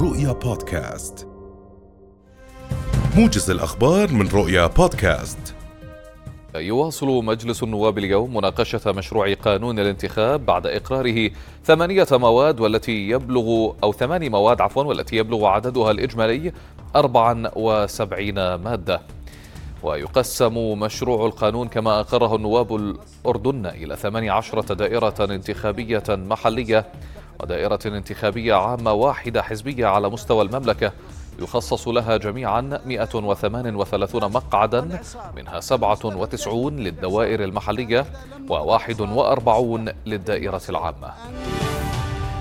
رؤيا بودكاست. موجز الأخبار من رؤيا بودكاست. يواصل مجلس النواب اليوم مناقشة مشروع قانون الانتخاب بعد إقراره ثمانية مواد والتي يبلغ أو ثماني مواد عفوا والتي يبلغ عددها الإجمالي 74 مادة. ويقسم مشروع القانون كما أقره النواب الأردن إلى 18 دائرة انتخابية محلية ودائرة انتخابية عامة واحدة حزبية على مستوى المملكة يخصص لها جميعا 138 مقعدا منها 97 للدوائر المحلية و41 للدائرة العامة.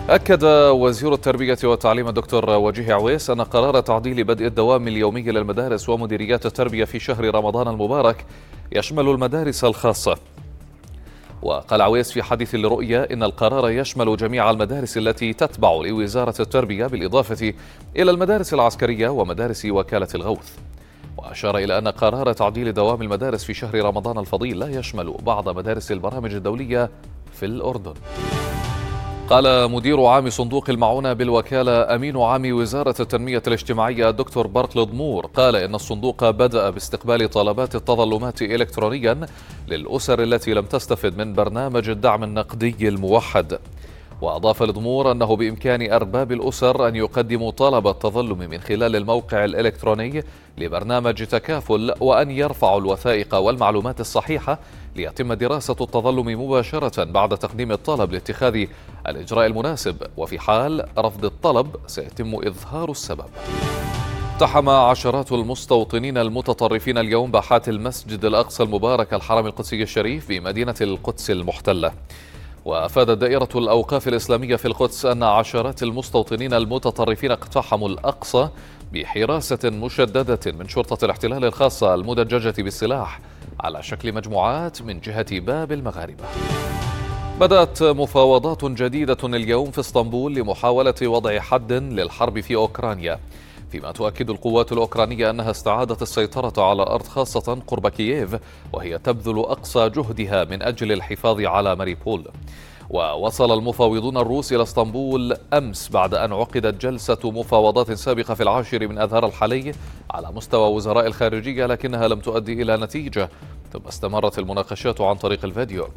أكد وزير التربية والتعليم الدكتور وجيه عويس أن قرار تعديل بدء الدوام اليومي للمدارس ومديريات التربية في شهر رمضان المبارك يشمل المدارس الخاصة. وقال عويس في حديث لرؤيا إن القرار يشمل جميع المدارس التي تتبع لوزارة التربية بالإضافة إلى المدارس العسكرية ومدارس وكالة الغوث. وأشار إلى أن قرار تعديل دوام المدارس في شهر رمضان الفضيل لا يشمل بعض مدارس البرامج الدولية في الأردن. قال مدير عام صندوق المعونة بالوكالة أمين عام وزارة التنمية الاجتماعية الدكتور بارك لدمور قال إن الصندوق بدأ باستقبال طلبات التظلمات إلكترونيا للأسر التي لم تستفد من برنامج الدعم النقدي الموحد. وأضاف الضمور أنه بإمكان أرباب الأسر أن يقدموا طلب التظلم من خلال الموقع الإلكتروني لبرنامج تكافل وأن يرفعوا الوثائق والمعلومات الصحيحة ليتم دراسة التظلم مباشرة بعد تقديم الطلب لاتخاذ الإجراء المناسب. وفي حال رفض الطلب سيتم إظهار السبب. اقتحم عشرات المستوطنين المتطرفين اليوم باحات المسجد الأقصى المبارك الحرم القدسي الشريف بمدينة القدس المحتلة. وأفادت دائرة الأوقاف الإسلامية في القدس أن عشرات المستوطنين المتطرفين اقتحموا الأقصى بحراسة مشددة من شرطة الاحتلال الخاصة المدججة بالسلاح على شكل مجموعات من جهة باب المغاربة. بدأت مفاوضات جديدة اليوم في اسطنبول لمحاولة وضع حد للحرب في أوكرانيا. فيما تؤكد القوات الأوكرانية أنها استعادت السيطرة على أرض خاصة قرب كييف وهي تبذل أقصى جهدها من أجل الحفاظ على ماريبول ووصل المفاوضون الروس إلى اسطنبول أمس بعد أن عقدت جلسة مفاوضات سابقة في العاشر من أذار الحالي على مستوى وزراء الخارجية لكنها لم تؤدي إلى نتيجة. ثم استمرت المناقشات عن طريق الفيديو.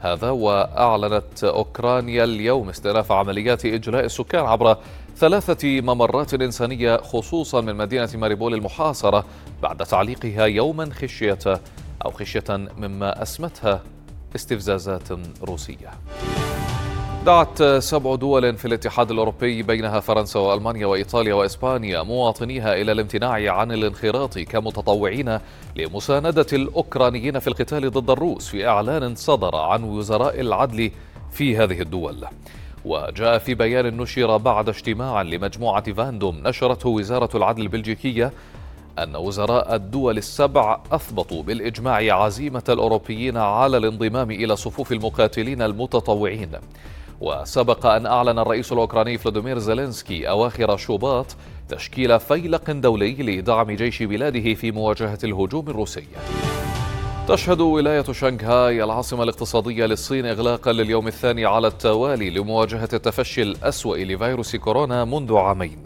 هذا وأعلنت أوكرانيا اليوم استئناف عمليات إجلاء السكان عبر ثلاثة ممرات إنسانية خصوصا من مدينة ماريبول المحاصرة بعد تعليقها يوما خشية أو خشية مما أسمتها استفزازات روسية دعت سبع دول في الاتحاد الأوروبي بينها فرنسا وألمانيا وإيطاليا وإسبانيا مواطنيها إلى الامتناع عن الانخراط كمتطوعين لمساندة الأوكرانيين في القتال ضد الروس في إعلان صدر عن وزراء العدل في هذه الدول. وجاء في بيان نشر بعد اجتماع لمجموعة فاندوم نشرته وزارة العدل البلجيكية أن وزراء الدول السبع أثبتوا بالإجماع عزيمة الأوروبيين على الانضمام إلى صفوف المقاتلين المتطوعين. وسبق أن أعلن الرئيس الأوكراني فلاديمير زيلينسكي أواخر شوباط تشكيل فيلق دولي لدعم جيش بلاده في مواجهة الهجوم الروسي. تشهد ولاية شنغهاي العاصمة الاقتصادية للصين إغلاقا لليوم الثاني على التوالي لمواجهة التفشي الأسوأ لفيروس كورونا منذ عامين.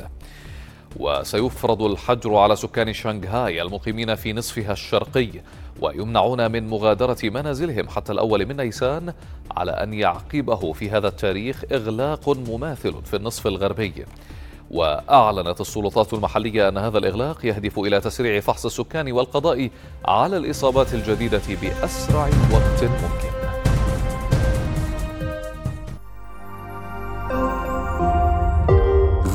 وسيفرض الحجر على سكان شنغهاي المقيمين في نصفها الشرقي ويمنعون من مغادرة منازلهم حتى الأول من نيسان على أن يعقبه في هذا التاريخ إغلاق مماثل في النصف الغربي. وأعلنت السلطات المحلية أن هذا الإغلاق يهدف إلى تسريع فحص السكان والقضاء على الإصابات الجديدة بأسرع وقت ممكن.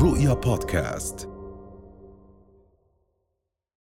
رؤيا بودكاست.